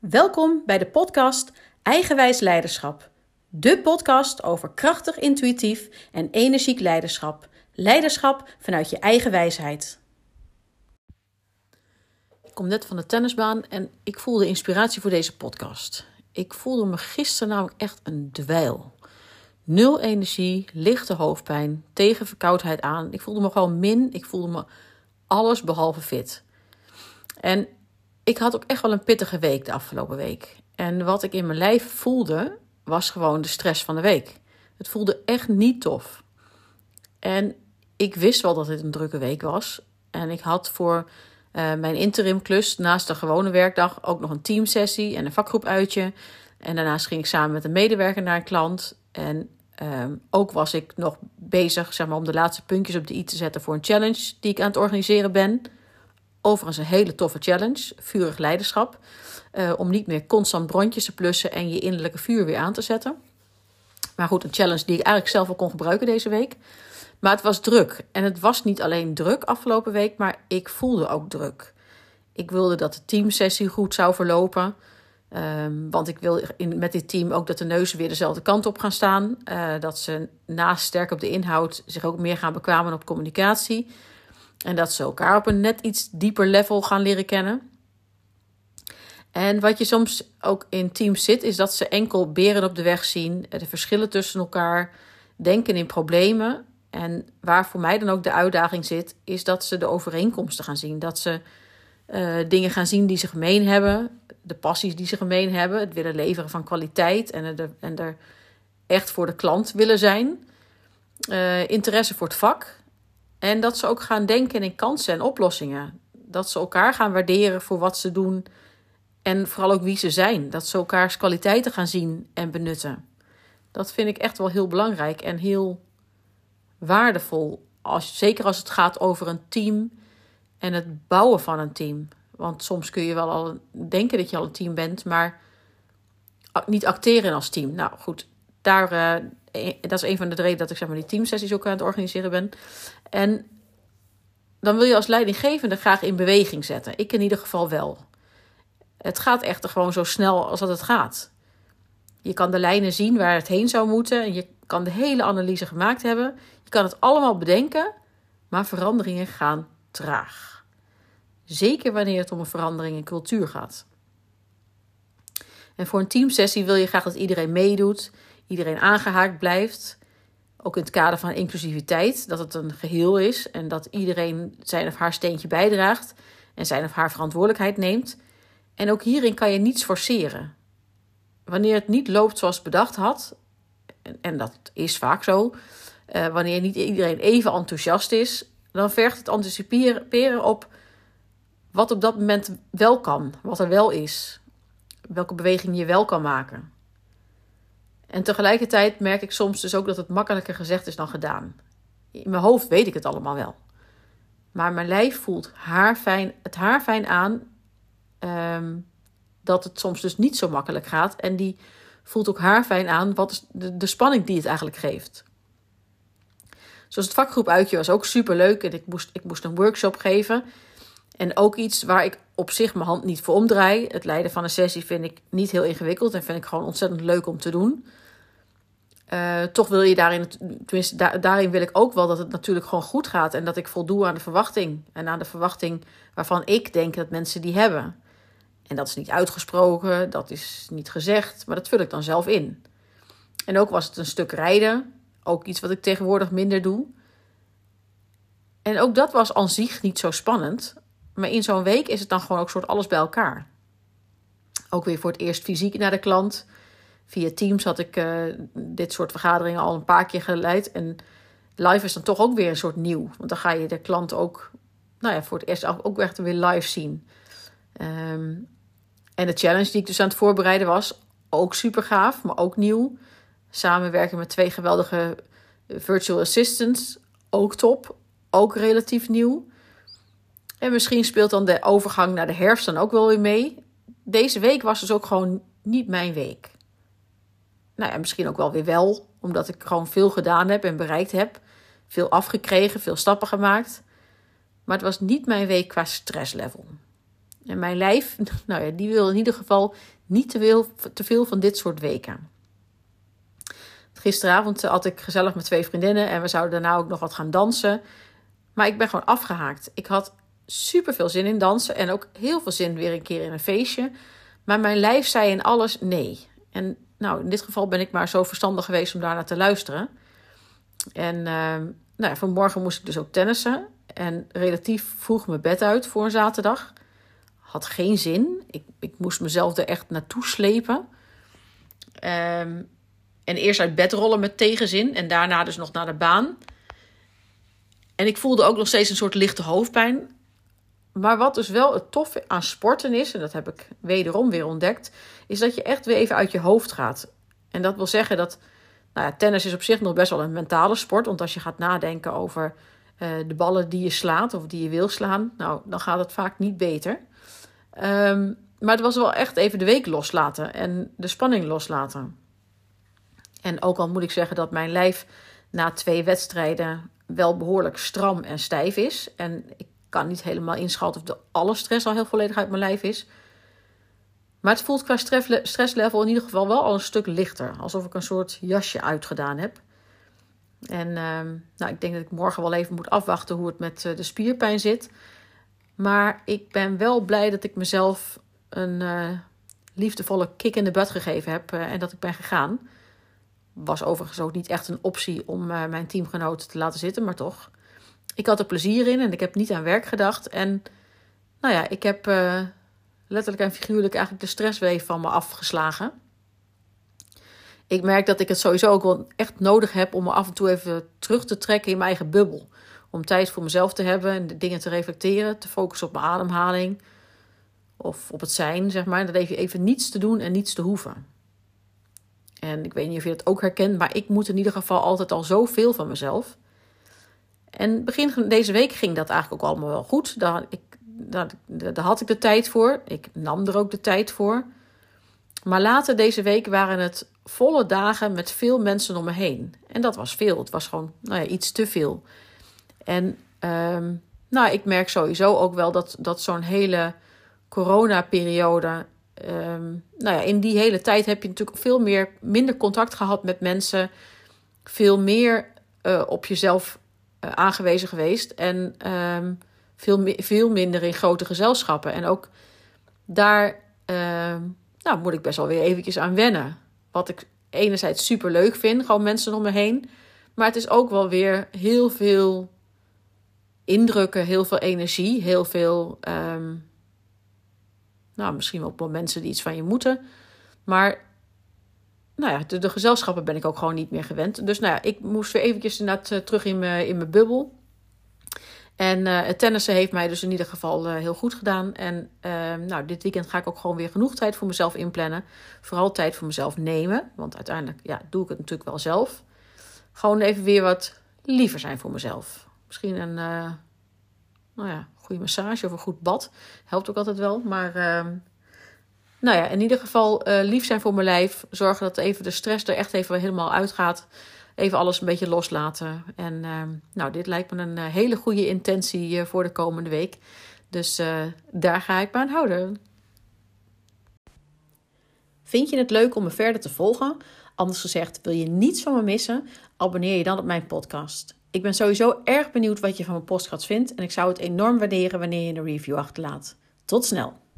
Welkom bij de podcast Eigenwijs Leiderschap. De podcast over krachtig, intuïtief en energiek leiderschap. Leiderschap vanuit je eigen wijsheid. Ik kom net van de tennisbaan en ik voelde inspiratie voor deze podcast. Ik voelde me gisteren namelijk echt een dweil. Nul energie, lichte hoofdpijn, tegen verkoudheid aan. Ik voelde me gewoon min. Ik voelde me alles behalve fit. En ik had ook echt wel een pittige week de afgelopen week. En wat ik in mijn lijf voelde, was gewoon de stress van de week. Het voelde echt niet tof. En ik wist wel dat het een drukke week was. En ik had voor uh, mijn interimklus naast de gewone werkdag ook nog een teamsessie en een vakgroep uitje. En daarnaast ging ik samen met een medewerker naar een klant. En um, ook was ik nog bezig zeg maar, om de laatste puntjes op de i te zetten voor een challenge die ik aan het organiseren ben. Overigens een hele toffe challenge, vurig leiderschap. Uh, om niet meer constant brandjes te plussen en je innerlijke vuur weer aan te zetten. Maar goed, een challenge die ik eigenlijk zelf al kon gebruiken deze week. Maar het was druk. En het was niet alleen druk afgelopen week, maar ik voelde ook druk. Ik wilde dat de teamsessie goed zou verlopen. Um, want ik wil in, met dit team ook dat de neuzen weer dezelfde kant op gaan staan. Uh, dat ze naast sterk op de inhoud zich ook meer gaan bekwamen op communicatie. En dat ze elkaar op een net iets dieper level gaan leren kennen. En wat je soms ook in teams zit, is dat ze enkel beren op de weg zien, de verschillen tussen elkaar, denken in problemen. En waar voor mij dan ook de uitdaging zit, is dat ze de overeenkomsten gaan zien. Dat ze uh, dingen gaan zien die ze gemeen hebben, de passies die ze gemeen hebben, het willen leveren van kwaliteit en er, en er echt voor de klant willen zijn. Uh, interesse voor het vak. En dat ze ook gaan denken in kansen en oplossingen. Dat ze elkaar gaan waarderen voor wat ze doen en vooral ook wie ze zijn. Dat ze elkaars kwaliteiten gaan zien en benutten. Dat vind ik echt wel heel belangrijk en heel waardevol. Als, zeker als het gaat over een team en het bouwen van een team. Want soms kun je wel al denken dat je al een team bent, maar niet acteren als team. Nou goed, daar, uh, dat is een van de redenen dat ik zeg maar, die teamsessies ook aan het organiseren ben. En dan wil je als leidinggevende graag in beweging zetten. Ik in ieder geval wel. Het gaat echter gewoon zo snel als dat het gaat. Je kan de lijnen zien waar het heen zou moeten. En je kan de hele analyse gemaakt hebben. Je kan het allemaal bedenken. Maar veranderingen gaan traag. Zeker wanneer het om een verandering in cultuur gaat. En voor een teamsessie wil je graag dat iedereen meedoet, iedereen aangehaakt blijft. Ook in het kader van inclusiviteit, dat het een geheel is en dat iedereen zijn of haar steentje bijdraagt en zijn of haar verantwoordelijkheid neemt. En ook hierin kan je niets forceren. Wanneer het niet loopt zoals bedacht had, en dat is vaak zo, uh, wanneer niet iedereen even enthousiast is, dan vergt het anticiperen op wat op dat moment wel kan, wat er wel is, welke beweging je wel kan maken. En tegelijkertijd merk ik soms dus ook dat het makkelijker gezegd is dan gedaan. In mijn hoofd weet ik het allemaal wel. Maar mijn lijf voelt haarfijn, het haarfijn aan um, dat het soms dus niet zo makkelijk gaat. En die voelt ook haarfijn aan wat is de, de spanning die het eigenlijk geeft. Zoals het vakgroep uitje was ook super leuk. En ik moest, ik moest een workshop geven. En ook iets waar ik op zich mijn hand niet voor omdraai. Het leiden van een sessie vind ik niet heel ingewikkeld. En vind ik gewoon ontzettend leuk om te doen. Uh, toch wil je daarin, tenminste da daarin wil ik ook wel dat het natuurlijk gewoon goed gaat. En dat ik voldoe aan de verwachting. En aan de verwachting waarvan ik denk dat mensen die hebben. En dat is niet uitgesproken, dat is niet gezegd, maar dat vul ik dan zelf in. En ook was het een stuk rijden, ook iets wat ik tegenwoordig minder doe. En ook dat was aan zich niet zo spannend, maar in zo'n week is het dan gewoon ook soort alles bij elkaar. Ook weer voor het eerst fysiek naar de klant. Via Teams had ik uh, dit soort vergaderingen al een paar keer geleid. En live is dan toch ook weer een soort nieuw. Want dan ga je de klant ook, nou ja, voor het eerst ook echt weer live zien. Um, en de challenge die ik dus aan het voorbereiden was, ook super gaaf, maar ook nieuw. Samenwerken met twee geweldige virtual assistants, ook top, ook relatief nieuw. En misschien speelt dan de overgang naar de herfst dan ook wel weer mee. Deze week was dus ook gewoon niet mijn week. Nou misschien ook wel weer wel, omdat ik gewoon veel gedaan heb en bereikt heb. Veel afgekregen, veel stappen gemaakt. Maar het was niet mijn week qua stresslevel. En mijn lijf, nou ja, die wil in ieder geval niet te veel, te veel van dit soort weken. Gisteravond had ik gezellig met twee vriendinnen en we zouden daarna ook nog wat gaan dansen. Maar ik ben gewoon afgehaakt. Ik had super veel zin in dansen en ook heel veel zin weer een keer in een feestje. Maar mijn lijf zei in alles nee. En nou, in dit geval ben ik maar zo verstandig geweest om daarnaar te luisteren. En uh, nou ja, vanmorgen moest ik dus ook tennissen. En relatief vroeg mijn bed uit voor een zaterdag. Had geen zin. Ik, ik moest mezelf er echt naartoe slepen. Um, en eerst uit bed rollen met tegenzin. En daarna dus nog naar de baan. En ik voelde ook nog steeds een soort lichte hoofdpijn. Maar wat dus wel het toffe aan sporten is, en dat heb ik wederom weer ontdekt, is dat je echt weer even uit je hoofd gaat. En dat wil zeggen dat nou ja, tennis is op zich nog best wel een mentale sport. Want als je gaat nadenken over uh, de ballen die je slaat of die je wil slaan, nou, dan gaat het vaak niet beter. Um, maar het was wel echt even de week loslaten en de spanning loslaten. En ook al moet ik zeggen dat mijn lijf na twee wedstrijden wel behoorlijk stram en stijf is. En ik kan niet helemaal inschatten of de alle stress al heel volledig uit mijn lijf is. Maar het voelt qua stresslevel in ieder geval wel al een stuk lichter. Alsof ik een soort jasje uitgedaan heb. En uh, nou, ik denk dat ik morgen wel even moet afwachten hoe het met uh, de spierpijn zit. Maar ik ben wel blij dat ik mezelf een uh, liefdevolle kick in de butt gegeven heb uh, en dat ik ben gegaan. Was overigens ook niet echt een optie om mijn teamgenoten te laten zitten, maar toch. Ik had er plezier in en ik heb niet aan werk gedacht. En nou ja, ik heb letterlijk en figuurlijk eigenlijk de stressweef van me afgeslagen. Ik merk dat ik het sowieso ook wel echt nodig heb om me af en toe even terug te trekken in mijn eigen bubbel. Om tijd voor mezelf te hebben en de dingen te reflecteren, te focussen op mijn ademhaling of op het zijn, zeg maar. Dat even, even niets te doen en niets te hoeven. En ik weet niet of je het ook herkent, maar ik moet in ieder geval altijd al zoveel van mezelf. En begin deze week ging dat eigenlijk ook allemaal wel goed. Daar, ik daar, had ik de tijd voor. Ik nam er ook de tijd voor. Maar later deze week waren het volle dagen met veel mensen om me heen. En dat was veel. Het was gewoon nou ja, iets te veel. En ehm, nou, ik merk sowieso ook wel dat, dat zo'n hele coronaperiode. Um, nou ja, in die hele tijd heb je natuurlijk veel meer, minder contact gehad met mensen. Veel meer uh, op jezelf uh, aangewezen geweest. En um, veel, veel minder in grote gezelschappen. En ook daar uh, nou, moet ik best wel weer eventjes aan wennen. Wat ik enerzijds super leuk vind, gewoon mensen om me heen. Maar het is ook wel weer heel veel indrukken, heel veel energie, heel veel. Um, nou, misschien wel mensen die iets van je moeten. Maar nou ja, de, gezelschappen ben ik ook gewoon niet meer gewend. Dus nou ja, ik moest weer eventjes inderdaad uh, terug in mijn, in mijn bubbel. En uh, het tennissen heeft mij dus in ieder geval uh, heel goed gedaan. En uh, nou, dit weekend ga ik ook gewoon weer genoeg tijd voor mezelf inplannen. Vooral tijd voor mezelf nemen. Want uiteindelijk ja, doe ik het natuurlijk wel zelf. Gewoon even weer wat liever zijn voor mezelf. Misschien een nou ja, goede massage of een goed bad. Helpt ook altijd wel. Maar ehm, nou ja, in ieder geval lief zijn voor mijn lijf. Zorgen dat even de stress er echt even helemaal uitgaat even alles een beetje loslaten. En uh, nou, dit lijkt me een uh, hele goede intentie uh, voor de komende week. Dus daar ga ik me aan houden. Vind je het leuk om me verder te volgen? Anders gezegd, wil je niets van me missen? Abonneer je dan op mijn podcast. Ik ben sowieso erg benieuwd wat je van mijn podcast vindt. En ik zou het enorm waarderen wanneer je een review achterlaat. Tot snel!